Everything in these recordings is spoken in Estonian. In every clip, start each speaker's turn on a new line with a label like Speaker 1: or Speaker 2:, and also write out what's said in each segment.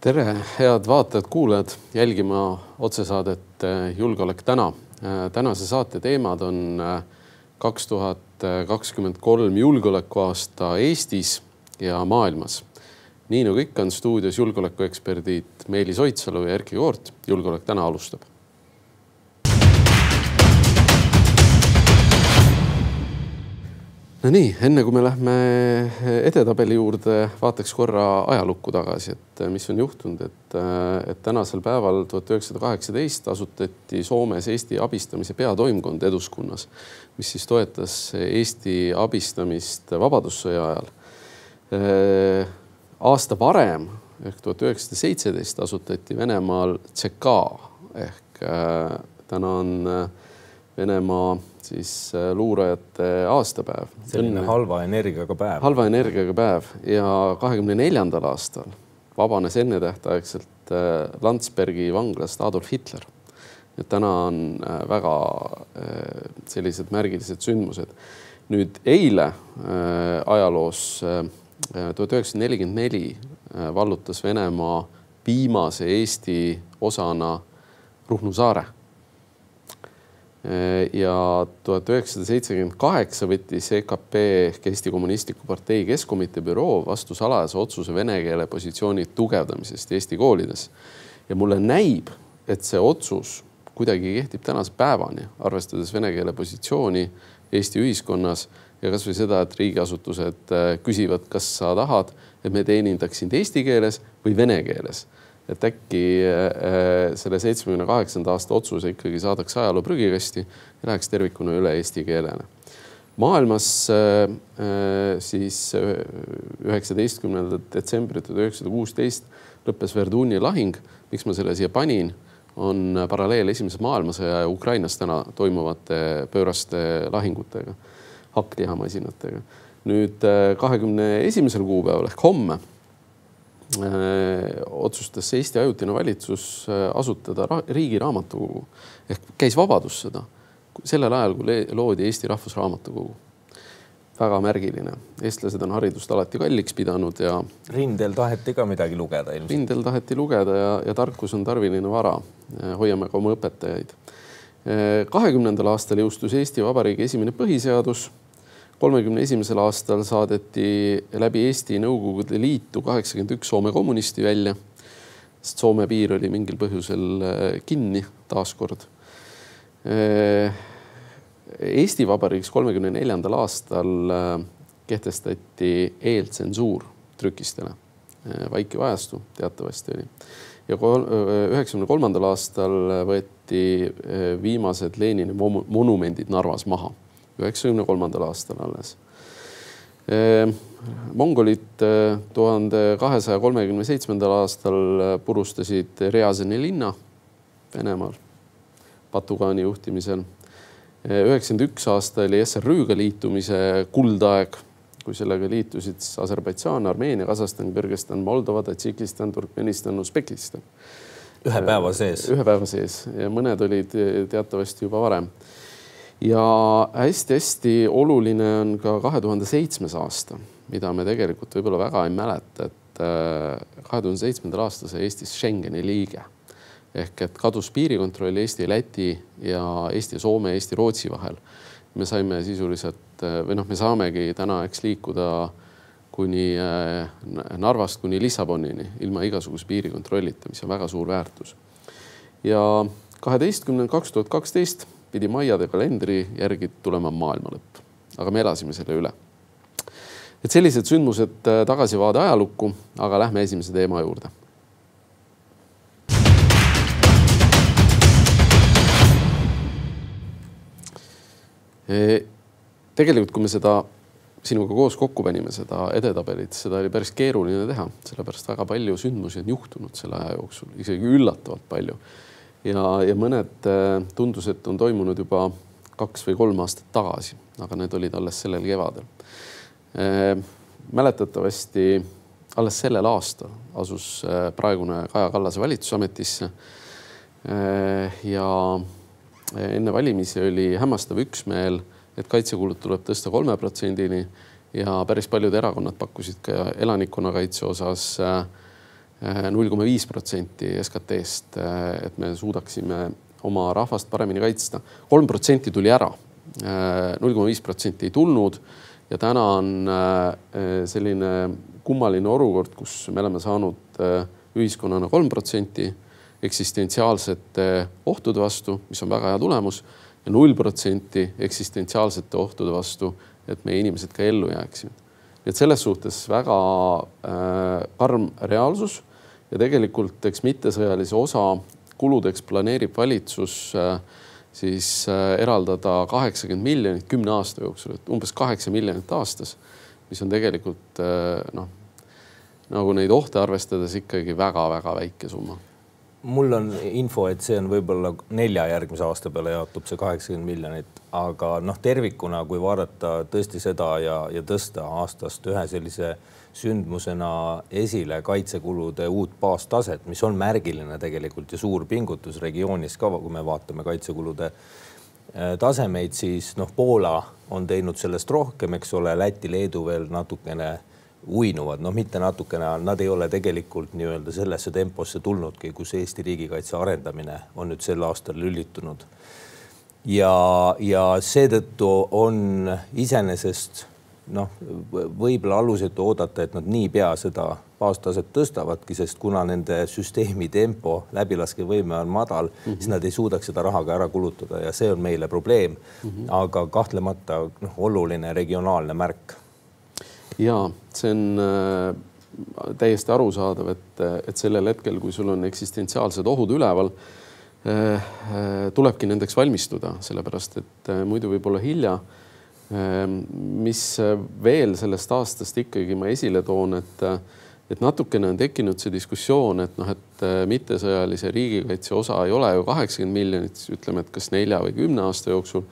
Speaker 1: tere, head vaatajad-kuulajad, jälgima otsesaadet Julgeolek täna. tänase saate teemad on kaks tuhat kakskümmend kolm julgeolekuaasta Eestis ja maailmas. nii nagu ikka, on stuudios julgeolekueksperdid Meelis Oidsalu ja Erkki Koort. julgeolek täna alustab no nii, enne kui me lähme edetabeli juurde, vaataks korra ajalukku tagasi, et mis on juhtunud, et, et tänasel päeval tuhat üheksasada kaheksateist asutati Soomes Eesti abistamise peatoimkond Eduskunnas, mis siis toetas Eesti abistamist Vabadussõja ajal. aasta varem ehk tuhat üheksasada seitseteist asutati Venemaal CK ehk täna on Venemaa siis äh, luurajate aastapäev.
Speaker 2: selline halva energiaga päev.
Speaker 1: halva energiaga päev ja kahekümne neljandal aastal vabanes ennetähtaegselt äh, Landsbergi vanglast Adolf Hitler. et täna on äh, väga sellised märgilised sündmused. nüüd eile ajaloos tuhat üheksasada nelikümmend neli vallutas Venemaa viimase Eesti osana Ruhnu saare ja tuhat üheksasada seitsekümmend kaheksa võttis EKP ehk Eesti Kommunistliku Partei Keskkomitee büroo vastu salajase otsuse vene keele positsiooni tugevdamisest Eesti koolides. ja mulle näib, et see otsus kuidagi kehtib tänase päevani, arvestades vene keele positsiooni Eesti ühiskonnas ja kasvõi seda, et riigiasutused äh, küsivad, kas sa tahad, et me teenindaks sind eesti keeles või vene keeles et äkki äh, selle seitsmekümne kaheksanda aasta otsuse ikkagi saadakse ajaloo prügikasti ja läheks tervikuna üle eesti keelele. maailmas äh, äh, siis üheksateistkümnendal detsembril tuhat üheksasada kuusteist lõppes Verduni lahing. miks ma selle siia panin, on paralleel Esimese maailmasõja ja Ukrainas täna toimuvate pööraste lahingutega, hakklihamasinatega. nüüd kahekümne esimesel kuupäeval ehk homme Äh, otsustas Eesti ajutine valitsus äh, asutada riigi raamatukogu ehk käis Vabadussõda sellel ajal, kui loodi Eesti Rahvusraamatukogu. väga märgiline, eestlased on haridust alati kalliks pidanud ja.
Speaker 2: rindel taheti ka midagi lugeda ilmselt.
Speaker 1: rindel taheti lugeda ja, ja tarkus on tarviline vara. hoiame ka oma õpetajaid. kahekümnendal aastal jõustus Eesti Vabariigi esimene põhiseadus kolmekümne esimesel aastal saadeti läbi Eesti Nõukogude Liitu kaheksakümmend üks Soome kommunisti välja, sest Soome piir oli mingil põhjusel äh, kinni taaskord. Äh, Eesti Vabariigis kolmekümne neljandal aastal äh, kehtestati eeltsensuur trükistele. vaikiv ajastu teatavasti oli ja üheksakümne kolmandal aastal võeti viimased Lenini monumendid Narvas maha üheksakümne kolmandal aastal alles. Ehm, mongolid eh, tuhande kahesaja kolmekümne seitsmendal aastal eh, purustasid Ryazani linna Venemaal Batugaani juhtimisel. Eh, üheksakümmend üks aasta oli SRÜ-ga liitumise kuldaeg, kui sellega liitusid siis Aserbaidžaan, Armeenia, Kasahstan, Kõrgõzstan, Moldova, Tadžikistan, Turkmenistan, Usbekistan.
Speaker 2: ühe päeva sees?
Speaker 1: ühe päeva sees ja mõned olid teatavasti juba varem ja hästi-hästi oluline on ka kahe tuhande seitsmes aasta, mida me tegelikult võib-olla väga ei mäleta, et äh, kahe tuhande seitsmendal aastal sai Eestis Schengeni liige ehk et kadus piirikontroll Eesti, Läti ja Eesti, Soome, Eesti, Rootsi vahel. me saime sisuliselt äh, või noh, me saamegi täna, eks liikuda kuni äh, Narvast kuni Lissabonini ilma igasuguse piirikontrollita, mis on väga suur väärtus. ja kaheteistkümnendal, kaks tuhat kaksteist pidi Maiade kalendri järgi tulema maailma lõpp, aga me elasime selle üle. et sellised sündmused, äh, tagasivaade ajalukku, aga lähme esimese teema juurde. E, tegelikult, kui me seda sinuga koos kokku panime, seda edetabelit, seda oli päris keeruline teha, sellepärast väga palju sündmusi on juhtunud selle aja jooksul, isegi üllatavalt palju ja, ja mõned äh, tundus, et on toimunud juba kaks või kolm aastat tagasi, aga need olid alles sellel kevadel. Äh, mäletatavasti alles sellel aastal asus äh, praegune Kaja Kallase valitsus ametisse. ja enne valimisi oli hämmastav üksmeel, et kaitsekulud tuleb tõsta kolme protsendini ja päris paljud erakonnad pakkusid ka elanikkonnakaitse osas null koma viis protsenti SKT-st, et me suudaksime oma rahvast paremini kaitsta. kolm protsenti tuli ära, null koma viis protsenti ei tulnud ja täna on selline kummaline olukord, kus me oleme saanud ühiskonnana kolm protsenti eksistentsiaalsete ohtude vastu, mis on väga hea tulemus ja null protsenti eksistentsiaalsete ohtude vastu, et meie inimesed ka ellu jääksid. nii et selles suhtes väga äh, karm reaalsus ja tegelikult eks mittesõjalise osa kuludeks planeerib valitsus äh, siis äh, eraldada kaheksakümmend miljonit kümne aasta jooksul, et umbes kaheksa miljonit aastas, mis on tegelikult äh, noh, nagu neid ohte arvestades ikkagi väga-väga väike summa
Speaker 2: mul on info, et see on võib-olla nelja järgmise aasta peale jaotub see kaheksakümmend miljonit, aga noh, tervikuna, kui vaadata tõesti seda ja, ja tõsta aastast ühe sellise sündmusena esile kaitsekulude uut baastaset, mis on märgiline tegelikult ja suur pingutus regioonis ka, kui me vaatame kaitsekulude äh, tasemeid, siis noh, Poola on teinud sellest rohkem, eks ole, Läti, Leedu veel natukene uinuvad, noh, mitte natukene, nad ei ole tegelikult nii-öelda sellesse temposse tulnudki, kus Eesti riigikaitse arendamine on nüüd sel aastal lülitunud. ja, ja seetõttu on iseenesest noh, võib-olla alusetu oodata, et nad niipea seda baastaset tõstavadki, sest kuna nende süsteemi tempo, läbilaskevõime on madal mm, -hmm. siis nad ei suudaks seda raha ka ära kulutada ja see on meile probleem mm. -hmm. aga kahtlemata noh, oluline regionaalne märk
Speaker 1: ja see on äh, täiesti arusaadav, et, et sellel hetkel, kui sul on eksistentsiaalsed ohud üleval äh,, äh tulebki nendeks valmistuda, sellepärast et muidu võib olla hilja äh,. mis veel sellest aastast ikkagi ma esile toon, et, et natukene on tekkinud see diskussioon, et noh, et mittesõjalise riigikaitse osa ei ole ju kaheksakümmend miljonit, ütleme, et kas nelja või kümne aasta jooksul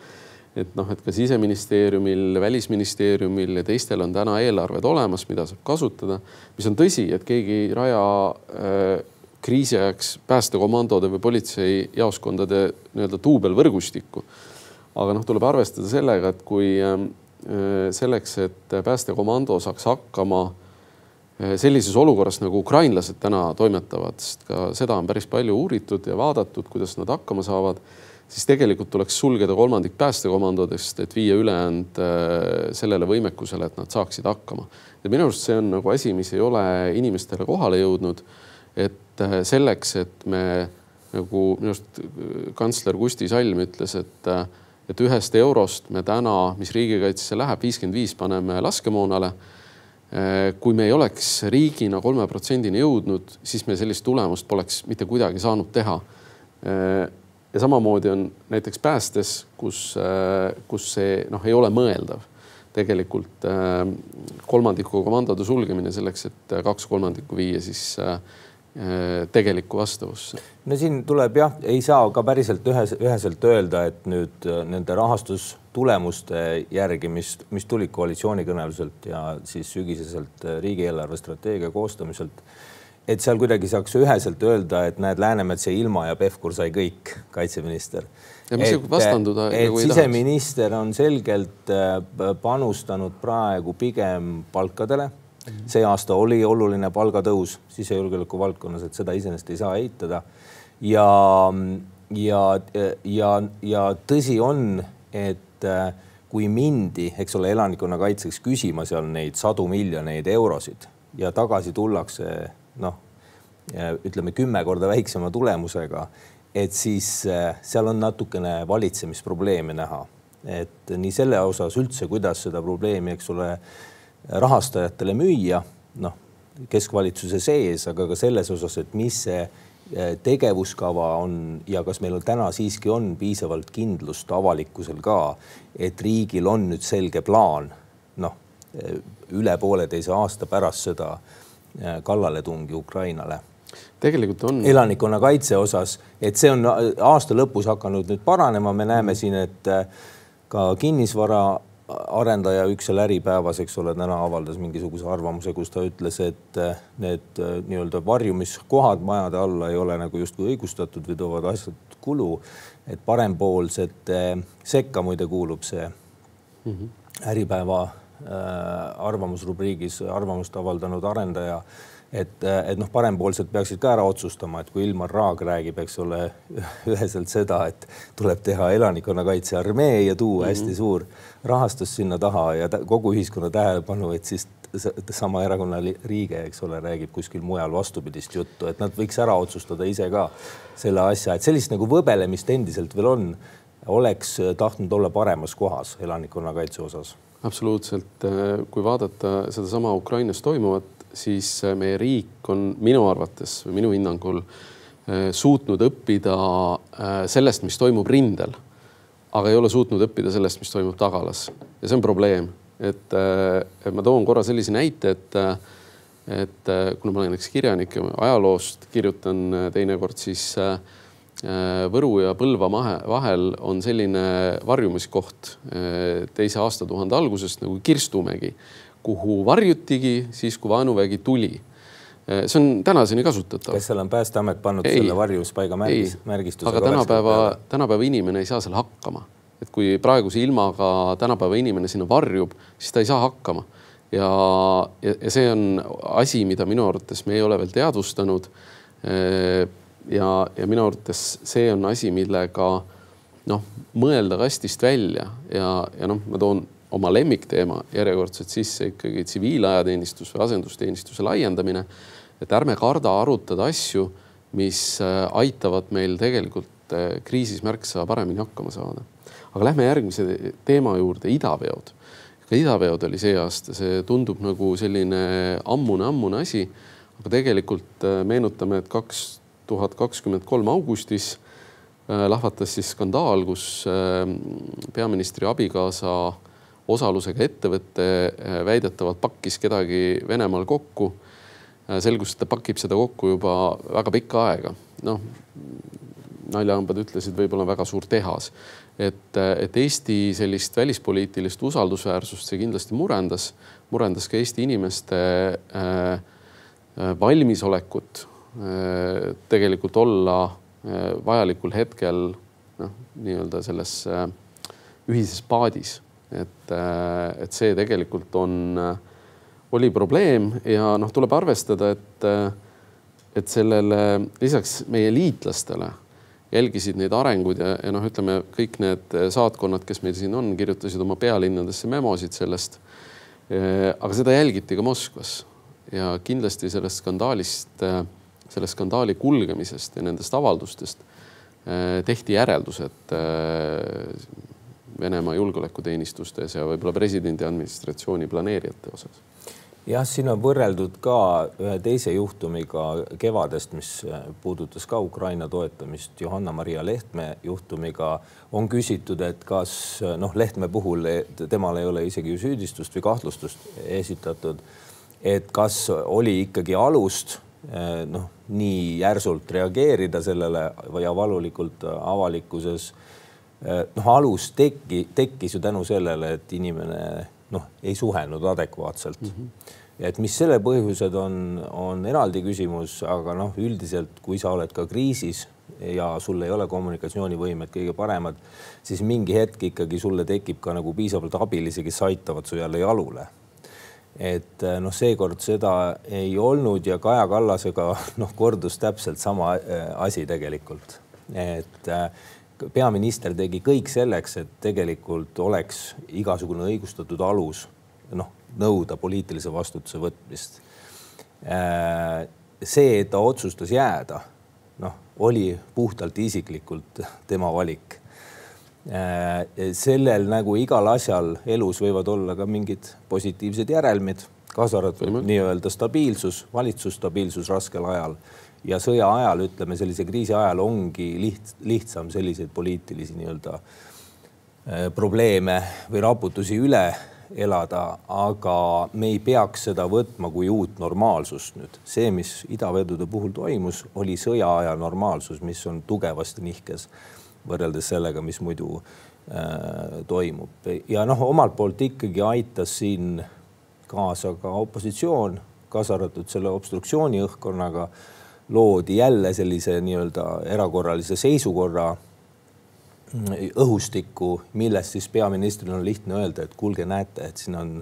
Speaker 1: et noh, et ka siseministeeriumil, välisministeeriumil ja teistel on täna eelarved olemas, mida saab kasutada, mis on tõsi, et keegi raja äh, kriisi ajaks päästekomandode või politseijaoskondade nii-öelda duubelvõrgustikku. aga noh, tuleb arvestada sellega, et kui äh, selleks, et päästekomando saaks hakkama äh, sellises olukorras nagu ukrainlased täna toimetavad, sest ka seda on päris palju uuritud ja vaadatud, kuidas nad hakkama saavad siis tegelikult tuleks sulgeda kolmandik päästekomandodest, et viia ülejäänud äh, sellele võimekusele, et nad saaksid hakkama. et minu arust see on nagu asi, mis ei ole inimestele kohale jõudnud. et äh, selleks, et me nagu minu arust äh, kantsler Kusti Salm ütles, et, et ühest eurost me täna, mis riigikaitsesse läheb, viiskümmend viis paneme laskemoonale kui me ei oleks riigina kolme protsendini jõudnud, siis me sellist tulemust poleks mitte kuidagi saanud teha ja samamoodi on näiteks päästes, kus, äh, kus see noh, ei ole mõeldav tegelikult äh, kolmandiku komandode sulgemine selleks, et kaks kolmandikku viia siis äh, tegelikku vastavusse.
Speaker 2: no siin tuleb jah, ei saa ka päriselt ühes, üheselt öelda, et nüüd nende rahastustulemuste järgi, mis, mis tulid koalitsioonikõneluselt ja siis sügiseselt riigieelarve strateegia koostamiselt et seal kuidagi saaks üheselt öelda, et näed, Läänemets jäi ilma ja Pevkur sai kõik, kaitseminister.
Speaker 1: ja mis et, vastanduda
Speaker 2: et nagu siseminister on selgelt äh, panustanud praegu pigem palkadele. see aasta oli oluline palgatõus sisejulgeoleku valdkonnas, et seda iseenesest ei saa eitada. ja, ja, ja, ja tõsi on, et äh, kui mindi, eks ole, elanikkonnakaitseks küsima seal neid sadu miljoneid eurosid ja tagasi tullakse noh, ütleme kümme korda väiksema tulemusega, et siis äh, seal on natukene valitsemisprobleeme näha, et nii selle osas üldse, kuidas seda probleemi, eks ole, rahastajatele müüa, noh, keskvalitsuse sees, aga ka selles osas, et mis see äh, tegevuskava on ja kas meil on täna siiski on piisavalt kindlust avalikkusel ka, et riigil on nüüd selge plaan, noh, üle pooleteise aasta pärast seda kallaletungi Ukrainale.
Speaker 1: tegelikult on.
Speaker 2: elanikkonnakaitse osas, et see on aasta lõpus hakanud nüüd paranema, me näeme siin, et äh, ka kinnisvara arendaja üks seal Äripäevas, eks ole, täna avaldas mingisuguse arvamuse, kus ta ütles, et äh, need nii-öelda varjumiskohad majade alla ei ole nagu justkui õigustatud või toovad asjad kulu. et parempoolsete sekka muide kuulub see mm -hmm. Äripäeva arvamusrubriigis arvamust avaldanud arendaja et, et noh, parempoolsed peaksid ka ära otsustama, et kui Ilmar Raag räägib, eks ole, üheselt seda, et tuleb teha elanikkonnakaitse armee ja tuua mm -hmm. hästi suur rahastus sinna taha ja kogu ühiskonna tähelepanu, et siis sama erakonna liige, eks ole, räägib kuskil mujal vastupidist juttu, et nad võiks ära otsustada ise ka selle asja, et sellist nagu võbelemist endiselt veel on, oleks tahtnud olla paremas kohas elanikkonnakaitse osas.
Speaker 1: absoluutselt, kui vaadata sedasama Ukrainas toimuvat, siis äh, meie riik on minu arvates või minu hinnangul äh, suutnud õppida äh, sellest, mis toimub rindel. aga ei ole suutnud õppida sellest, mis toimub tagalas ja see on probleem, et, ma toon korra sellise näite, et, et kuna ma olen näiteks kirjanik ja ajaloost kirjutan teinekord, siis Võru ja Põlva vahel on selline varjumiskoht teise aastatuhande algusest nagu Kirstumägi kuhu varjutigi siis, kui vaenuvägi tuli. see on tänaseni kasutatav.
Speaker 2: kas seal on Päästeamet pannud ei, selle varjumispaiga märgis, märgistuse?
Speaker 1: aga tänapäeva, tänapäeva inimene ei saa seal hakkama. et kui praeguse ilmaga tänapäeva inimene sinna varjub, siis ta ei saa hakkama. ja, ja, ja see on asi, mida minu arvates me ei ole veel teadvustanud. Ja, ja minu arvates see on asi, millega noh, mõelda kastist välja ja, ja noh, ma toon oma lemmikteema järjekordselt sisse ikkagi tsiviilajateenistus või asendusteenistuse laiendamine. et ärme karda arutada asju, mis äh, aitavad meil tegelikult äh, kriisis märksa paremini hakkama saada. aga lähme järgmise teema juurde, idaveod. ka idaveod oli see aasta, see tundub nagu selline ammune-ammune asi. aga tegelikult äh, meenutame, et kaks tuhat kakskümmend kolm augustis lahvatas siis skandaal, kus peaministri abikaasa osalusega ettevõte äh, väidetavalt pakkis kedagi Venemaal kokku. Äh, selgus, et ta pakib seda kokku juba väga pikka aega. noh, naljahambad ütlesid, võib-olla väga suur tehas. et, äh, et Eesti sellist välispoliitilist usaldusväärsust see kindlasti murendas, murendas ka Eesti inimeste äh, valmisolekut äh, tegelikult olla äh, vajalikul hetkel noh, nii-öelda selles äh, ühises paadis et, äh, et see tegelikult on, äh, oli probleem ja noh, tuleb arvestada, et, äh, et sellele lisaks meie liitlastele jälgisid neid arenguid ja, ja noh, ütleme kõik need saatkonnad, kes meil siin on, kirjutasid oma pealinnadesse memosid sellest. aga seda jälgiti ka Moskvas ja kindlasti sellest skandaalist, selle skandaali kulgemisest ja nendest avaldustest tehti järeldused Venemaa julgeolekuteenistustes ja võib-olla presidendi administratsiooni planeerijate osas
Speaker 2: jah, siin on võrreldud ka ühe teise juhtumiga kevadest, mis puudutas ka Ukraina toetamist, Johanna-Maria Lehtme juhtumiga. on küsitud, et kas noh, Lehtme puhul temal ei ole isegi ju süüdistust või kahtlustust esitatud. et kas oli ikkagi alust noh, nii järsult reageerida sellele ja valulikult avalikkuses Äh, noh, alus tekki, tekkis ju tänu sellele, et inimene noh, ei suhelnud adekvaatselt mm. -hmm. et mis selle põhjused on, on eraldi küsimus, aga noh, üldiselt, kui sa oled ka kriisis ja sul ei ole kommunikatsioonivõimed kõige paremad, siis mingi hetk ikkagi sulle tekib ka nagu piisavalt abilisi, kes aitavad su jälle jalule et äh, noh, seekord seda ei olnud ja Kaja Kallasega noh, kordus täpselt sama äh, asi tegelikult, et äh, peaminister tegi kõik selleks, et tegelikult oleks igasugune õigustatud alus noh, nõuda poliitilise vastutuse võtmist. See, et ta otsustas jääda, noh, oli puhtalt isiklikult tema valik. Äh, sellel nagu igal asjal elus võivad olla ka mingid positiivsed järelmid, kaasa arvatud nii-öelda stabiilsus, valitsusstabiilsus raskel ajal. Ja sõja ajal, ütleme sellise kriisi ajal ongi liht-, lihtsam selliseid poliitilisi nii-öelda äh, probleeme või raputusi üle elada, aga me ei peaks seda võtma kui uut normaalsust nüüd. see, mis idavedude puhul toimus, oli sõjaaja normaalsus, mis on tugevasti nihkes võrreldes sellega, mis muidu äh, toimub ja noh, omalt poolt ikkagi aitas siin kaasa ka opositsioon, kaasa arvatud selle obstruktsiooni õhkkonnaga loodi jälle sellise nii-öelda erakorralise seisukorra õhustikku, millest siis peaministril on lihtne öelda, et kuulge, näete, et siin on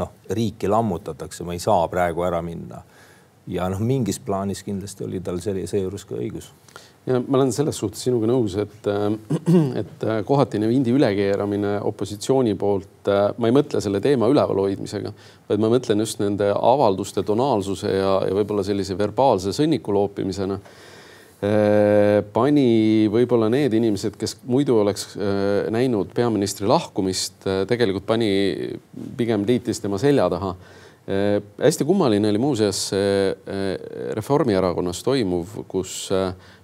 Speaker 2: noh, riiki lammutatakse, ma ei saa praegu ära minna. ja noh, mingis plaanis kindlasti oli tal selle, seejuures ka õigus
Speaker 1: ja ma olen selles suhtes sinuga nõus, et, et kohatine vindi ülekeeramine opositsiooni poolt, ma ei mõtle selle teema üleval hoidmisega, vaid ma mõtlen just nende avalduste tonaalsuse ja, ja võib-olla sellise verbaalse sõnniku loopimisena pani võib-olla need inimesed, kes muidu oleks näinud peaministri lahkumist, tegelikult pani pigem liitis tema selja taha. hästi kummaline oli muuseas Reformierakonnas toimuv, kus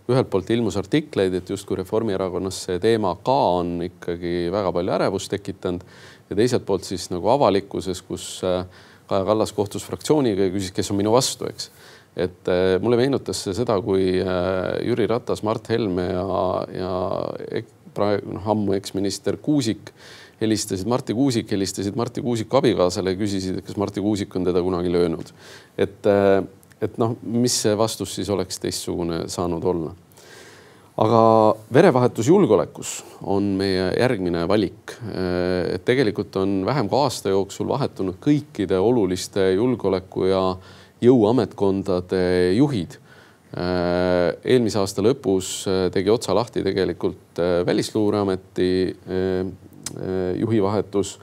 Speaker 1: ühelt poolt ilmus artikleid, et justkui Reformierakonnas see teema ka on ikkagi väga palju ärevust tekitanud ja teiselt poolt siis nagu avalikkuses, kus äh, Kaja Kallas kohtus fraktsiooniga ja küsis, kes on minu vastu, eks. et äh, mulle meenutas see seda, kui äh, Jüri Ratas, Mart Helme ja, ja praegu noh, ammu eksminister Kuusik helistasid Marti Kuusik, helistasid Marti Kuusiku abikaasale ja küsisid, kas Marti Kuusik on teda kunagi löönud. et et noh, mis see vastus siis oleks teistsugune saanud olla. aga verevahetus julgeolekus on meie järgmine valik. et tegelikult on vähem kui aasta jooksul vahetunud kõikide oluliste julgeoleku ja jõuametkondade juhid eelmise aasta lõpus tegi otsa lahti tegelikult Välisluureameti juhi vahetus,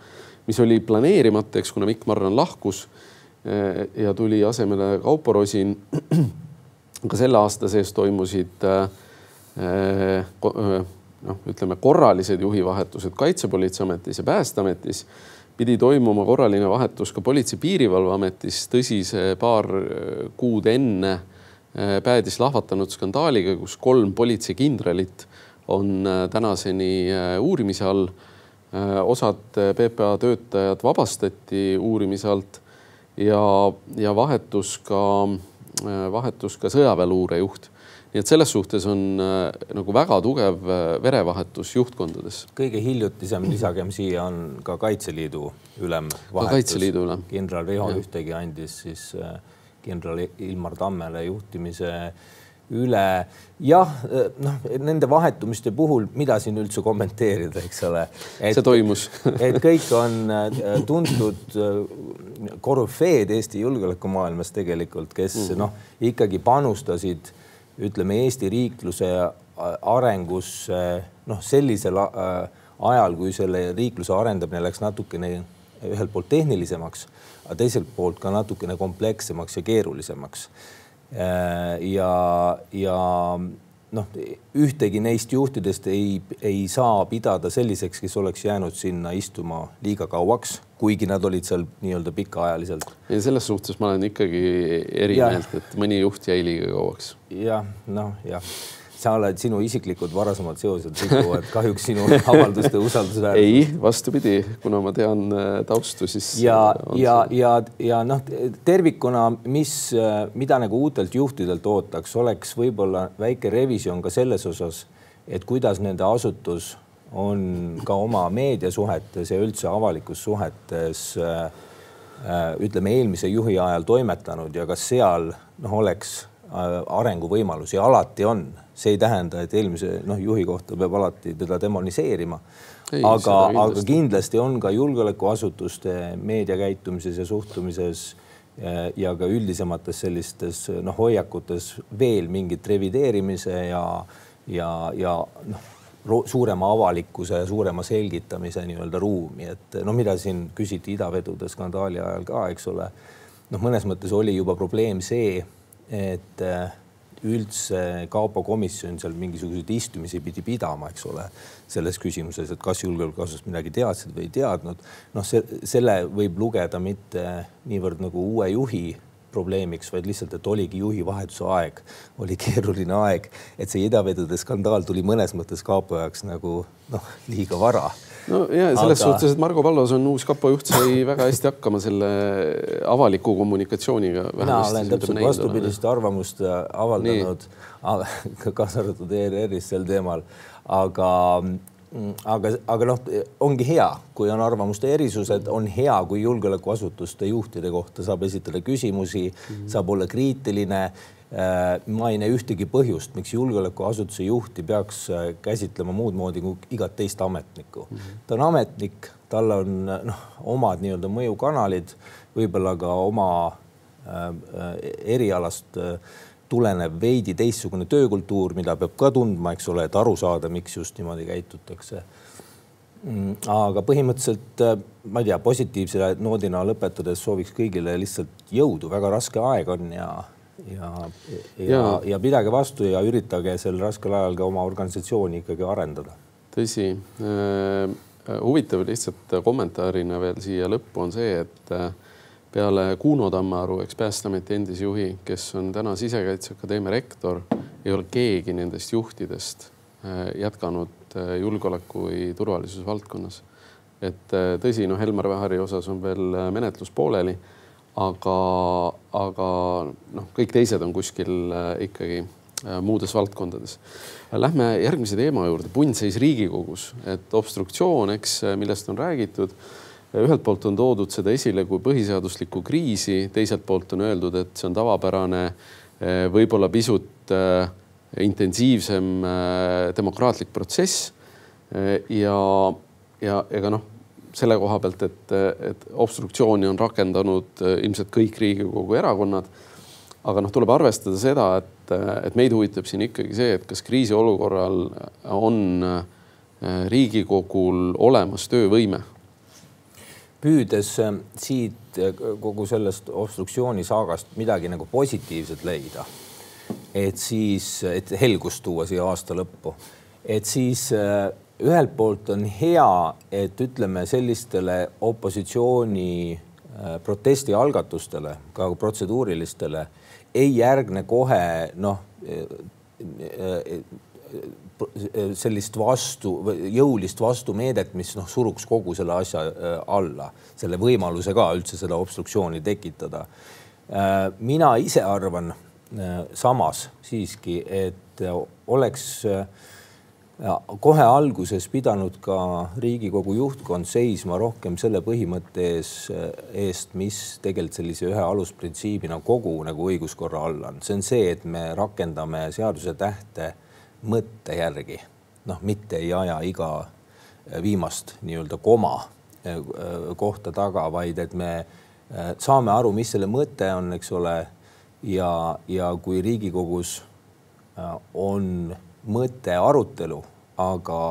Speaker 1: mis oli planeerimata, eks kuna Mikk Marran lahkus Äh, ja tuli asemele Kaupo Rosin. ka selle aasta sees toimusid äh, äh, noh, ütleme korralised juhivahetused Kaitsepolitseiametis ja Päästeametis. pidi toimuma korraline vahetus ka Politsei- Piirivalveametis, tõsi, see paar kuud enne päädis lahvatanud skandaaliga, kus kolm politseikindralit on tänaseni uurimise all. osad PPA töötajad vabastati uurimise alt ja, ja vahetus ka, vahetus ka sõjaväeluure juht nii et selles suhtes on äh, nagu väga tugev äh, verevahetus juhtkondades.
Speaker 2: kõige hiljutisem, lisagem siia, on ka Kaitseliidu ülem.
Speaker 1: Kaitseliidu ülem.
Speaker 2: kindral Riho Ühtegi andis siis äh, kindral Ilmar Tammele juhtimise üle. jah, noh, nende vahetumiste puhul, mida siin üldse kommenteerida, eks ole.
Speaker 1: see toimus
Speaker 2: et kõik on äh, tuntud äh, korüfeed Eesti julgeolekumaailmas tegelikult, kes mm -hmm. noh, ikkagi panustasid, ütleme Eesti riikluse arengusse noh, sellisel äh, ajal, kui selle riikluse arendamine läks natukene ühelt poolt tehnilisemaks, aga teiselt poolt ka natukene komplekssemaks ja keerulisemaks Äh, ja, ja noh, ühtegi neist juhtidest ei, ei saa pidada selliseks, kes oleks jäänud sinna istuma liiga kauaks, kuigi nad olid seal nii-öelda pikaajaliselt.
Speaker 1: ja selles suhtes ma olen ikkagi eri meelt, et mõni juht jäi liiga kauaks.
Speaker 2: jah, noh jah sa oled, sinu isiklikud varasemad seosed rikuvad kahjuks sinu avalduste usaldusväärsust.
Speaker 1: ei, vastupidi, kuna ma tean äh, taustu, siis.
Speaker 2: ja, ja, ja, ja noh, tervikuna, mis, äh, mida nagu uutelt juhtidelt ootaks, oleks võib-olla väike revisjon ka selles osas, et kuidas nende asutus on ka oma meediasuhetes ja üldse avalikus suhetes äh, ütleme eelmise juhi ajal toimetanud ja kas seal noh, oleks arenguvõimalusi, alati on see ei tähenda, et eelmise noh, juhi kohta peab alati teda demoniseerima. aga, aga kindlasti on ka julgeolekuasutuste meediakäitumises ja suhtumises ja, ja ka üldisemates sellistes noh, hoiakutes veel mingit revideerimise ja, ja, ja noh, suurema avalikkuse ja suurema selgitamise nii-öelda ruumi, et no mida siin küsiti idavedude skandaali ajal ka, eks ole. noh, mõnes mõttes oli juba probleem see, et üldse kapo komisjon seal mingisuguseid istumisi pidi pidama, eks ole, selles küsimuses, et kas julgeolekuasutused midagi teadsid või ei teadnud. noh, see, selle võib lugeda mitte niivõrd nagu uue juhi probleemiks, vaid lihtsalt, et oligi juhi vahetuse aeg, oli keeruline aeg, et see idavedude skandaal tuli mõnes mõttes kapo jaoks nagu noh, liiga vara
Speaker 1: no ja selles aga... suhtes, et Margo Pallos on uus kapo juht, sai väga hästi hakkama selle avaliku kommunikatsiooniga.
Speaker 2: mina olen täpselt vastupidist arvamust avaldanud, kaasa arvatud ERR-is sel teemal, aga Mm, aga, aga noh, ongi hea, kui on arvamuste erisused, on hea, kui julgeolekuasutuste juhtide kohta saab esitada küsimusi mm, -hmm. saab olla kriitiline. Äh, ma ei näe ühtegi põhjust, miks julgeolekuasutuse juhti peaks äh, käsitlema muud moodi kui igat teist ametnikku. -hmm. ta on ametnik, tal on noh, omad nii-öelda mõjukanalid, võib-olla ka oma äh, erialast äh, tulenev veidi teistsugune töökultuur, mida peab ka tundma, eks ole, et aru saada, miks just niimoodi käitutakse. Mm, aga põhimõtteliselt äh, ma ei tea, positiivse noodina lõpetades sooviks kõigile lihtsalt jõudu, väga raske aeg on ja, ja, ja, ja, ja pidage vastu ja üritage sel raskel ajal ka oma organisatsiooni ikkagi arendada.
Speaker 1: tõsi äh,, huvitav lihtsalt kommentaarina veel siia lõppu on see, et äh, peale Kuno Tammearu, eks Päästeameti endise juhi, kes on täna Sisekaitseakadeemia rektor, ei ole keegi nendest juhtidest äh, jätkanud äh, julgeoleku või turvalisuse valdkonnas. et äh, tõsi, noh, Helmar Vähari osas on veel menetlus pooleli, aga, aga noh, kõik teised on kuskil ikkagi muudes valdkondades. Lähme järgmise teema juurde, punnseis Riigikogus, et obstruktsioon, eks, millest on räägitud ühelt poolt on toodud seda esile kui põhiseaduslikku kriisi, teiselt poolt on öeldud, et see on tavapärane, eh, võib-olla pisut intensiivsem demokraatlik protsess. ja, ja ega noh, selle koha pealt, et, et obstruktsiooni on rakendanud ilmselt kõik Riigikogu erakonnad. aga noh, tuleb arvestada seda, et, et meid huvitab siin ikkagi see, et kas kriisiolukorral on Riigikogul olemas töövõime
Speaker 2: püüdes äh, siit äh, kogu sellest obstruktsioonisaagast midagi nagu positiivset leida, et siis, et helgust tuua siia aasta lõppu, et siis äh, ühelt poolt on hea, et ütleme sellistele opositsiooni protestialgatustele, ka protseduurilistele, ei järgne kohe noh sellist vastu, jõulist vastumeedet, mis noh, suruks kogu selle asja äh, alla, selle võimaluse ka üldse seda obstruktsiooni tekitada. Äh, mina ise arvan äh, samas siiski, et oleks kohe alguses pidanud ka Riigikogu juhtkond seisma rohkem selle põhimõtte ees, eest, mis tegelikult sellise ühe alusprintsiibina kogu nagu õiguskorra all on. see on see, et me rakendame seaduse tähte mõtte järgi, noh, mitte ei aja iga viimast nii-öelda koma äh, kohta taga, vaid et me äh, saame aru, mis selle mõte on, eks ole. ja, ja kui Riigikogus on mõte arutelu, aga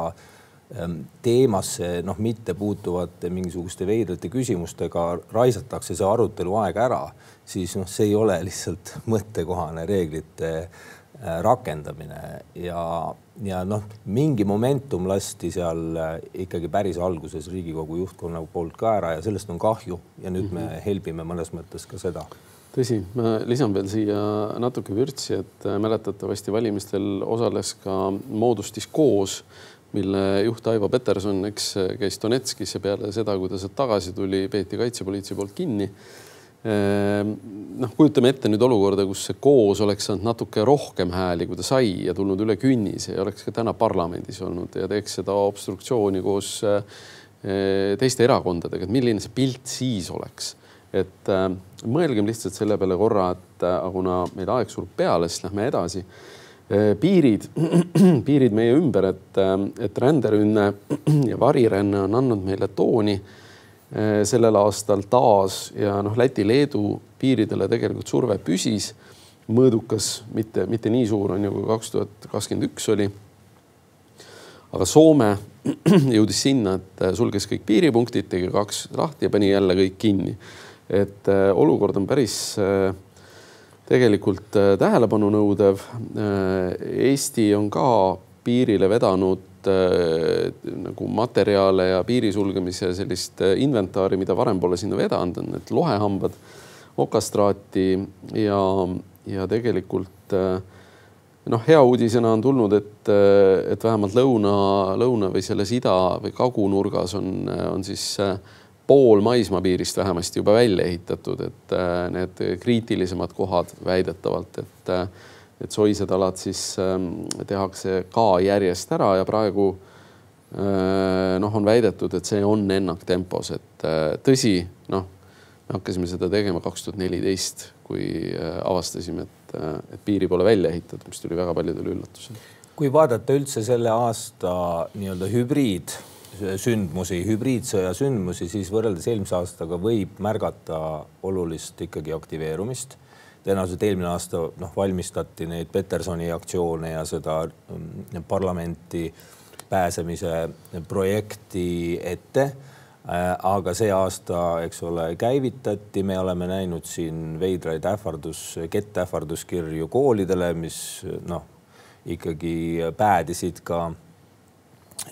Speaker 2: ähm, teemasse noh, mitte puutuvate mingisuguste veidrate küsimustega raisatakse see arutelu aeg ära, siis noh, see ei ole lihtsalt mõttekohane reeglite Äh, rakendamine ja, ja noh, mingi momentum lasti seal äh, ikkagi päris alguses Riigikogu juhtkonna poolt ka ära ja sellest on kahju ja nüüd mm -hmm. me mhm. helbime mõnes mõttes ka seda
Speaker 1: tõsi, ma lisan veel siia natuke vürtsi, et äh, mäletatavasti valimistel osales ka moodustis koos, mille juht Aivo Peterson, eks käis Donetskis ja peale seda, kui ta sealt tagasi tuli, peeti kaitsepolitsei poolt kinni Ehm, noh, kujutame ette nüüd olukorda, kus see koos oleks saanud natuke rohkem hääli, kui ta sai ja tulnud üle künnise ja oleks ka täna parlamendis olnud ja teeks seda obstruktsiooni koos eh, teiste erakondadega, et milline see pilt siis oleks. Et äh, mõelgem lihtsalt selle peale korra, et äh, kuna meil aeg surub peale, siis lähme edasi äh,. piirid, piirid meie ümber, et, et ränderünne ja variränne on andnud meile tooni Eh, sellel aastal taas ja noh, Läti-Leedu piiridele tegelikult surve püsis mõõdukas, mitte, mitte nii suur on ju, kui kaks tuhat kakskümmend üks oli. aga Soome jõudis sinna, et sulges kõik piiripunktid, tegi kaks lahti ja pani jälle kõik kinni. Et äh, olukord on päris äh, tegelikult äh, tähelepanu nõudev. Eesti on ka piirile vedanud äh, nagu materjale ja piiri sulgemise sellist äh, inventaari, mida varem pole sinna vedanud, on need lohehambad, okastraati ja, ja tegelikult äh, noh, hea uudisena on tulnud, et, et vähemalt lõuna, lõuna või selles ida või kagunurgas on, on siis pool maismaapiirist vähemasti juba välja ehitatud, et need kriitilisemad kohad väidetavalt, et et soised alad siis ähm, tehakse ka järjest ära ja praegu noh, on väidetud, et see on ennaktempos, et tõsi, noh, me hakkasime seda tegema kaks tuhat neliteist, kui avastasime, et, et piiri pole välja ehitatud, mis tuli väga paljudele üllatusena.
Speaker 2: kui vaadata üldse selle aasta nii-öelda hübriid sündmusi, hübriidsõja sündmusi, siis võrreldes eelmise aastaga võib märgata olulist ikkagi aktiveerumist. tõenäoliselt eelmine aasta noh, valmistati neid Petersoni aktsioone ja seda mm, parlamenti pääsemise projekti ette. Äh, aga see aasta, eks ole, käivitati, me oleme näinud siin veidraid ähvardus, kettähvarduskirju koolidele, mis noh, ikkagi päädisid ka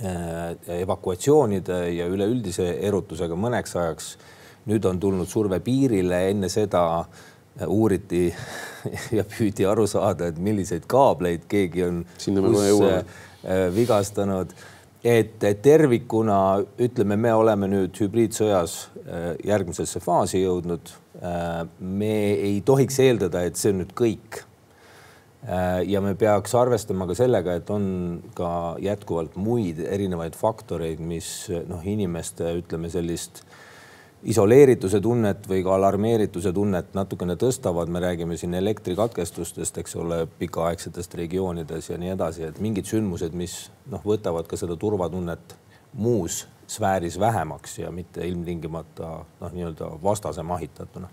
Speaker 2: evakuatsioonide ja üleüldise erutusega mõneks ajaks. nüüd on tulnud surve piirile, enne seda äh, uuriti ja püüdi aru saada, et milliseid kaableid keegi on äh, vigastanud. et tervikuna ütleme, me oleme nüüd hübriidsõjas järgmisesse faasi jõudnud. me ei tohiks eeldada, et see on nüüd kõik Äh, ja me peaks arvestama ka sellega, et on ka jätkuvalt muid erinevaid faktoreid, mis noh, inimeste ütleme sellist isoleerituse tunnet või ka alarmeerituse tunnet natukene tõstavad, me räägime siin elektrikatkestustest, eks ole, pikaaegsetest regioonides ja nii edasi, et mingid sündmused, mis noh, võtavad ka seda turvatunnet muus sfääris vähemaks ja mitte ilmtingimata noh, nii-öelda vastase mahitatuna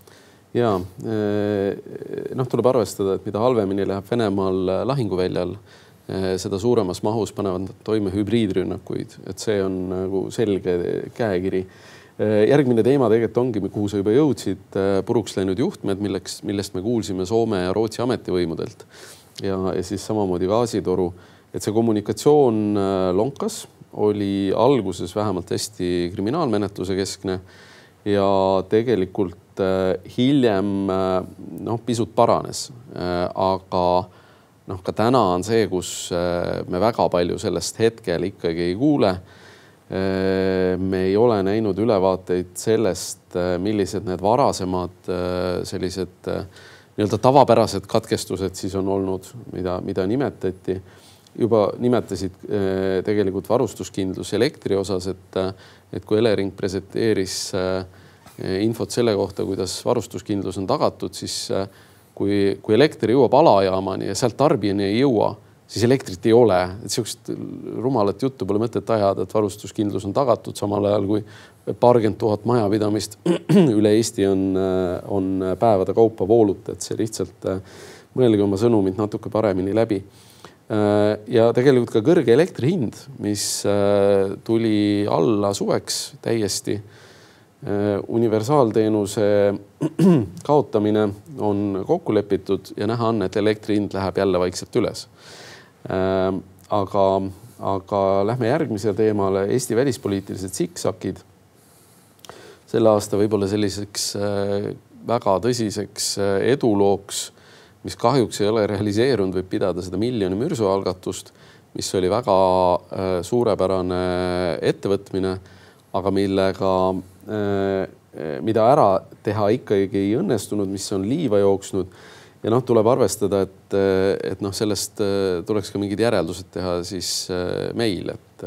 Speaker 1: ja eh, noh, tuleb arvestada, et mida halvemini läheb Venemaal eh, lahinguväljal, eh, seda suuremas mahus panevad nad toime hübriidrünnakuid, et see on nagu selge käekiri. järgmine teema tegelikult ongi, kuhu sa juba jõudsid, puruks läinud juhtmed, milleks, millest me kuulsime Soome ja Rootsi ametivõimudelt ja, ja siis samamoodi gaasitoru, et see kommunikatsioon lonkas, oli alguses vähemalt hästi kriminaalmenetluse keskne ja tegelikult hiljem äh, noh, pisut paranes, äh, aga noh, ka täna on see, kus me väga palju sellest hetkel ikkagi ei kuule. me ei ole näinud ülevaateid sellest, millised need varasemad sellised nii-öelda tavapärased katkestused siis on olnud, mida, mida nimetati. juba nimetasid tegelikult varustuskindlus elektri osas, et, et kui Elering presenteeris äh, infot selle kohta, kuidas varustuskindlus on tagatud, siis eh, kui, kui elekter jõuab alajaamani ja sealt tarbijani ei jõua, siis elektrit ei ole, et sihukest rumalat juttu pole mõtet ajada, et varustuskindlus on tagatud, samal ajal kui paarkümmend tuhat majapidamist üle Eesti on, eh, on päevade kaupa vooluta, et see lihtsalt mõelge oma sõnumid natuke paremini läbi. ja tegelikult ka kõrge elektri hind, mis tuli alla suveks täiesti universaalteenuse kaotamine on kokku lepitud ja näha on, et elektri hind läheb jälle vaikselt üles. Äh, aga, aga lähme järgmisele teemale, Eesti välispoliitilised siksakid. selle aasta võib-olla selliseks äh, väga tõsiseks edulooks, mis kahjuks ei ole realiseerunud, võib pidada seda miljoni mürsu algatust, mis oli väga suurepärane ettevõtmine, aga millega Äh, mida ära teha ikkagi ei õnnestunud, mis on liiva jooksnud. ja noh, tuleb arvestada, et, et noh, sellest äh, tuleks ka mingid järeldused teha siis äh, meil, et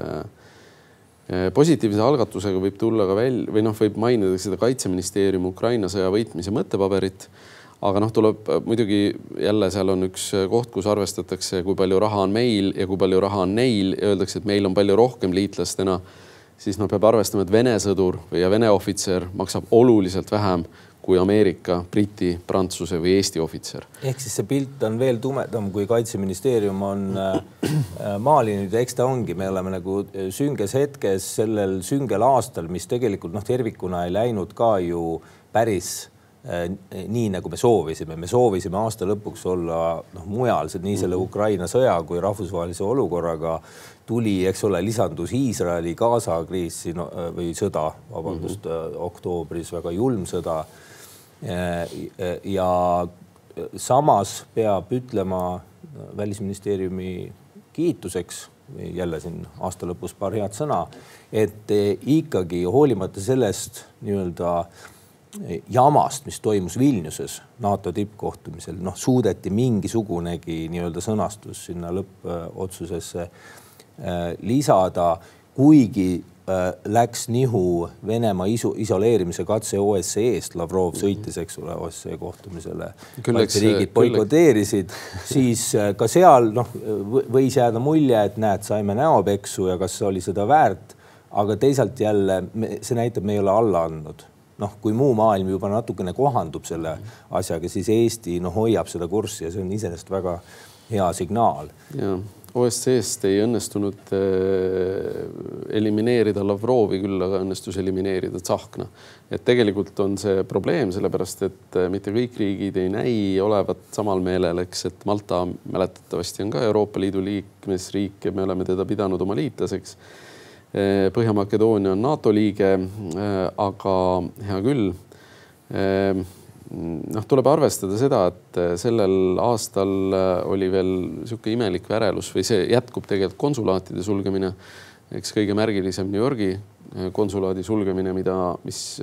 Speaker 1: positiivse algatusega võib tulla ka välja või noh, võib mainida seda kaitseministeeriumi Ukraina sõja võitmise mõttepaberit. aga noh, tuleb muidugi jälle seal on üks koht, kus arvestatakse, kui palju raha on meil ja kui palju raha on neil ja öeldakse, et meil on palju rohkem liitlastena siis noh, peab arvestama, et Vene sõdur ja Vene ohvitser maksab oluliselt vähem kui Ameerika, Briti, Prantsuse või Eesti ohvitser.
Speaker 2: ehk siis see pilt on veel tumedam, kui kaitseministeerium on äh, äh maalinud ja eks ta ongi, me oleme nagu äh, sünges hetkes sellel süngel aastal, mis tegelikult noh, tervikuna ei läinud ka ju päris nii nagu me soovisime, me soovisime aasta lõpuks olla noh, mujal, nii selle mhm. Ukraina sõja kui rahvusvahelise olukorraga tuli, eks ole, lisandus Iisraeli-Gaza kriis siin või sõda, vabandust mm, -hmm. oktoobris väga julm sõda. ja samas peab ütlema välisministeeriumi kiituseks, jälle siin aasta lõpus paar head sõna, et ikkagi hoolimata sellest nii-öelda jamast, mis toimus Vilniuses NATO tippkohtumisel, noh, suudeti mingisugunegi nii-öelda sõnastus sinna lõppotsusesse Äh, lisada kuigi äh, läks nihu Venemaa isu, isoleerimise katse OSCE-st, Lavrov sõitis, eks ole, OSCE kohtumisele. riigid boikoteerisid, siis äh, ka seal noh, võis jääda mulje, et näed, saime näopeksu ja kas oli seda väärt. aga teisalt jälle see näitab, me ei ole alla andnud noh, kui muu maailm juba natukene kohandub selle asjaga, siis Eesti noh, hoiab seda kurssi ja see on iseenesest väga hea signaal.
Speaker 1: OSCE-st ei õnnestunud äh, elimineerida Lavrovi, küll aga õnnestus elimineerida Tsahkna. et tegelikult on see probleem, sellepärast et äh, mitte kõik riigid ei näi olevat samal meelel, eks, et Malta mäletatavasti on ka Euroopa Liidu liikmesriik ja me oleme teda pidanud oma liitlaseks. Äh, Põhja-Makedoonia on NATO liige, aga hea küll noh, tuleb arvestada seda, et äh, sellel aastal äh, oli veel niisugune imelik värelus või see jätkub tegelikult konsulaatide sulgemine. eks kõige märgilisem New Yorgi äh, konsulaadi sulgemine, mida, mis,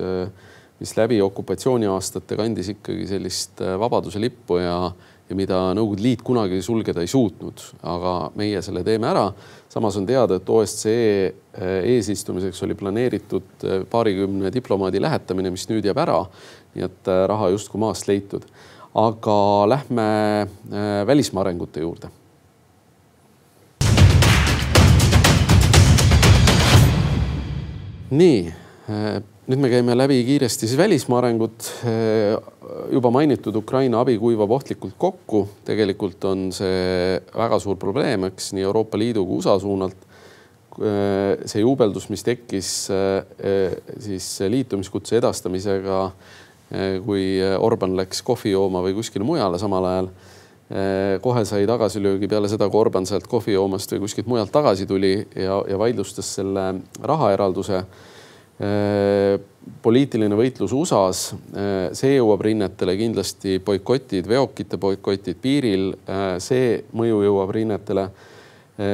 Speaker 1: mis läbi okupatsiooniaastate kandis ikkagi sellist vabaduse lippu ja, ja mida Nõukogude Liit kunagi sulgeda ei suutnud, aga meie selle teeme ära. samas on teada, et OSCE eesistumiseks oli planeeritud paarikümne diplomaadi lähetamine, mis nüüd jääb ära nii et äh, raha justkui maast leitud. aga lähme äh, välismaa arengute juurde. nii, nüüd me käime läbi kiiresti siis välismaa arengut. juba mainitud Ukraina abi kuivab ohtlikult kokku. tegelikult on see väga suur probleem, eks nii Euroopa Liidu kui USA suunalt see juubeldus, mis tekkis siis liitumiskutse edastamisega kui Orban läks kohvi jooma või kuskile mujale samal ajal. Kohe sai tagasilöögi peale seda, kui Orban sealt kohvi joomast või kuskilt mujalt tagasi tuli ja, ja vaidlustas selle rahaeralduse. Poliitiline võitlus USA-s, see jõuab rinnetele kindlasti boikotid, veokite boikotid piiril, see mõju jõuab rinnetele.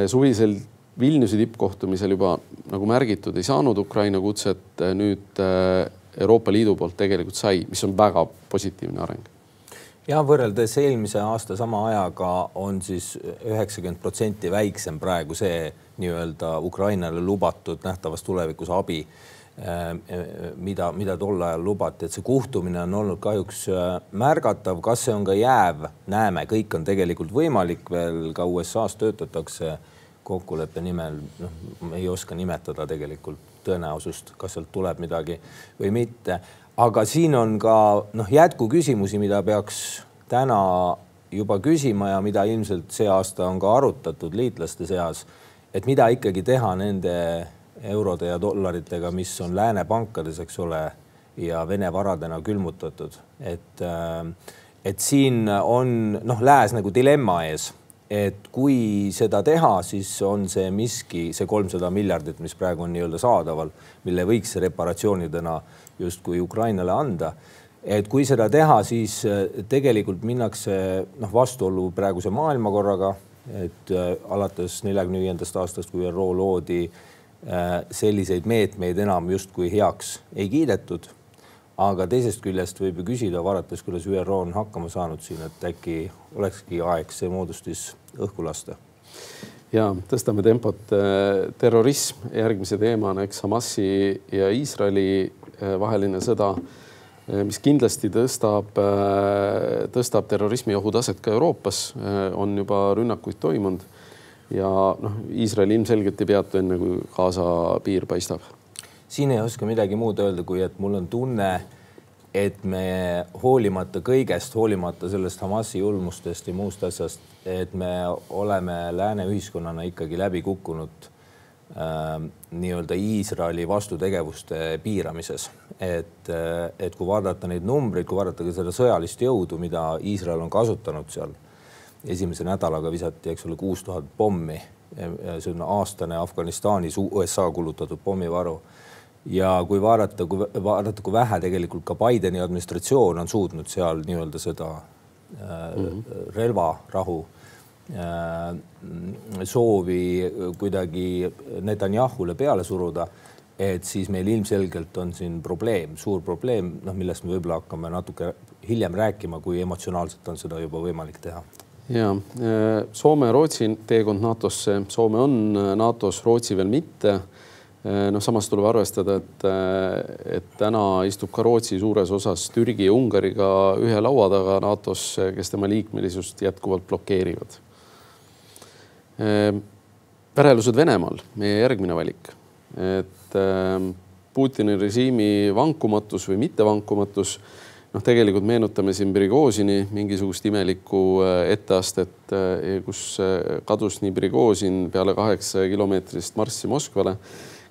Speaker 1: suvisel Vilniuse tippkohtumisel juba nagu märgitud, ei saanud Ukraina kutset, nüüd Euroopa Liidu poolt tegelikult sai, mis on väga positiivne areng
Speaker 2: ja võrreldes eelmise aasta sama ajaga on siis üheksakümmend protsenti väiksem praegu see nii-öelda Ukrainale lubatud nähtavas tulevikus abi, äh, mida, mida tol ajal lubati, et see kuhtumine on olnud kahjuks äh, märgatav, kas see on ka jääv, näeme, kõik on tegelikult võimalik. Veel ka USA-s töötatakse kokkuleppe nimel, noh, ei oska nimetada tegelikult tõenäosust, kas sealt tuleb midagi või mitte. aga siin on ka noh, jätkuküsimusi, mida peaks täna juba küsima ja mida ilmselt see aasta on ka arutatud liitlaste seas. et mida ikkagi teha nende eurode ja dollaritega, mis on lääne pankades, eks ole, ja Vene varadena külmutatud, et äh, et siin on noh, lääs nagu dilemma ees. Et kui seda teha, siis on see miski, see kolmsada miljardit, mis praegu on nii-öelda saadaval, mille võiks reparatsioonidena justkui Ukrainale anda. et kui seda teha, siis äh, tegelikult minnakse noh, vastuollu praeguse maailmakorraga, et äh, alates neljakümne viiendast aastast, kui ÜRO loodi, selliseid meetmeid enam justkui heaks ei kiidetud. Aga teisest küljest võib ju küsida, vaadates, kuidas ÜRO on hakkama saanud siin, et äkki olekski aeg see moodustis õhku lasta.
Speaker 1: Ja tõstame tempot. terrorism, järgmise teemana, eks Hamasi ja Iisraeli eh, vaheline sõda, mis kindlasti tõstab, tõstab terrorismi ohutaset ka Euroopas, on juba rünnakuid toimunud ja noh, Iisrael ilmselgelt ei peatu enne, kui Gaza piir paistab
Speaker 2: siin ei oska midagi muud öelda, kui et mul on tunne, et me hoolimata kõigest, hoolimata sellest Hamasi julmustest ja muust asjast, et me oleme lääne ühiskonnana ikkagi läbi kukkunud äh, nii-öelda Iisraeli vastutegevuste piiramises. et, äh, et kui vaadata neid numbreid, kui vaadata ka seda sõjalist jõudu, mida Iisrael on kasutanud seal, esimese nädalaga visati, eks ole, kuus tuhat pommi. see on aastane Afganistanis USA kulutatud pommivaru ja kui vaadata, kui vaadata, kui vähe tegelikult ka Bideni administratsioon on suutnud seal nii-öelda seda mm -hmm. relvarahu äh, soovi kuidagi Netanyahule peale suruda, et siis meil ilmselgelt on siin probleem, suur probleem, noh, millest me võib-olla hakkame natuke hiljem rääkima, kui emotsionaalselt on seda juba võimalik teha
Speaker 1: ja Soome ja Rootsi teekond NATO-sse, Soome on NATO-s, Rootsi veel mitte. Noh, samas tuleb arvestada, et, et täna istub ka Rootsi suures osas Türgi ja Ungariga ühe laua taga NATO-s, kes tema liikmelisust jätkuvalt blokeerivad. pärelused Venemaal, meie järgmine valik, et Putini režiimi vankumatus või mittevankumatus noh, tegelikult meenutame siin Prigožini mingisugust imelikku etteastet, kus kadus nii Prigožin peale kaheksa kilomeetrist marssi Moskvale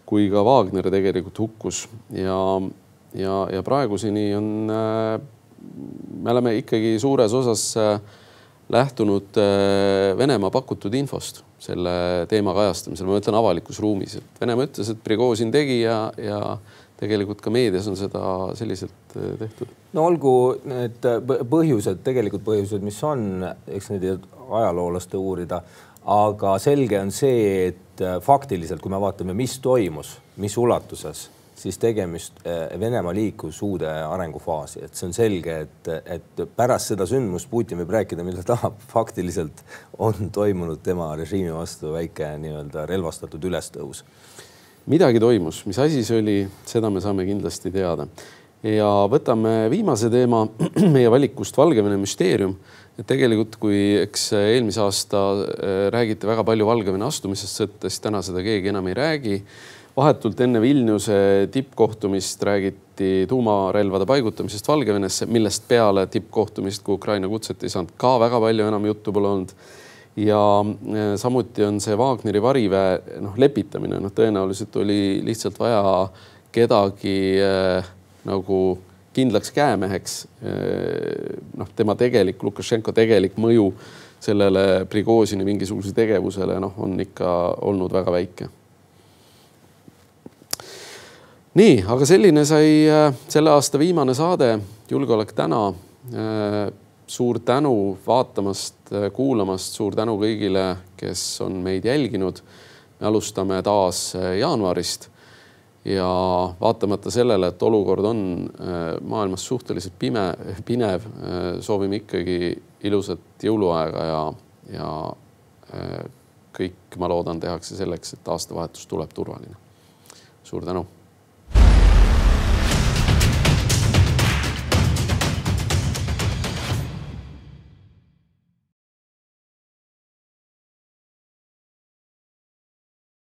Speaker 1: kui ka Wagner tegelikult hukkus. Ja, ja, ja praeguseni on äh,, me oleme ikkagi suures osas äh, lähtunud äh, Venemaa pakutud infost selle teema kajastamisel, ma mõtlen avalikus ruumis, et Venemaa ütles, et Prigožin tegi ja, ja tegelikult ka meedias on seda selliselt äh, tehtud.
Speaker 2: no olgu need põhjused, tegelikult põhjused, mis on, eks neid ajaloolaste uurida aga selge on see, et äh, faktiliselt, kui me vaatame, mis toimus, mis ulatuses, siis tegemist äh, Venemaa liikus uude arengufaasi, et see on selge, et, et pärast seda sündmust Putin võib rääkida, mida tahab, faktiliselt on toimunud tema režiimi vastu väike nii-öelda relvastatud ülestõus.
Speaker 1: Midagi toimus, mis asi see oli, seda me saame kindlasti teada. ja võtame viimase teema meie valikust Valgevene müsteerium et tegelikult, kui eks eelmise aasta äh, räägiti väga palju Valgevene astumisest sõtta, siis täna seda keegi enam ei räägi. vahetult enne Vilniuse tippkohtumist räägiti tuumarelvade paigutamisest Valgevenesse, millest peale tippkohtumist, kui Ukraina kutset ei saanud, ka väga palju enam juttu pole olnud ja äh, samuti on see Wagneri variväe noh, lepitamine, noh, tõenäoliselt oli lihtsalt vaja kedagi äh, nagu kindlaks käemeheks. Eh, noh, tema tegelik, Lukašenko tegelik mõju sellele Prigožini mingisugusele tegevusele, noh, on ikka olnud väga väike. nii, aga selline sai selle aasta viimane saade Julgeolek täna. Eh, suur tänu vaatamast, kuulamast, suur tänu kõigile, kes on meid jälginud. me alustame taas jaanuarist ja vaatamata sellele, et olukord on äh, maailmas suhteliselt pime, pinev, äh, soovime ikkagi ilusat jõuluaega ja, ja kõik, ma loodan, tehakse selleks, et aastavahetus tuleb turvaline. suur tänu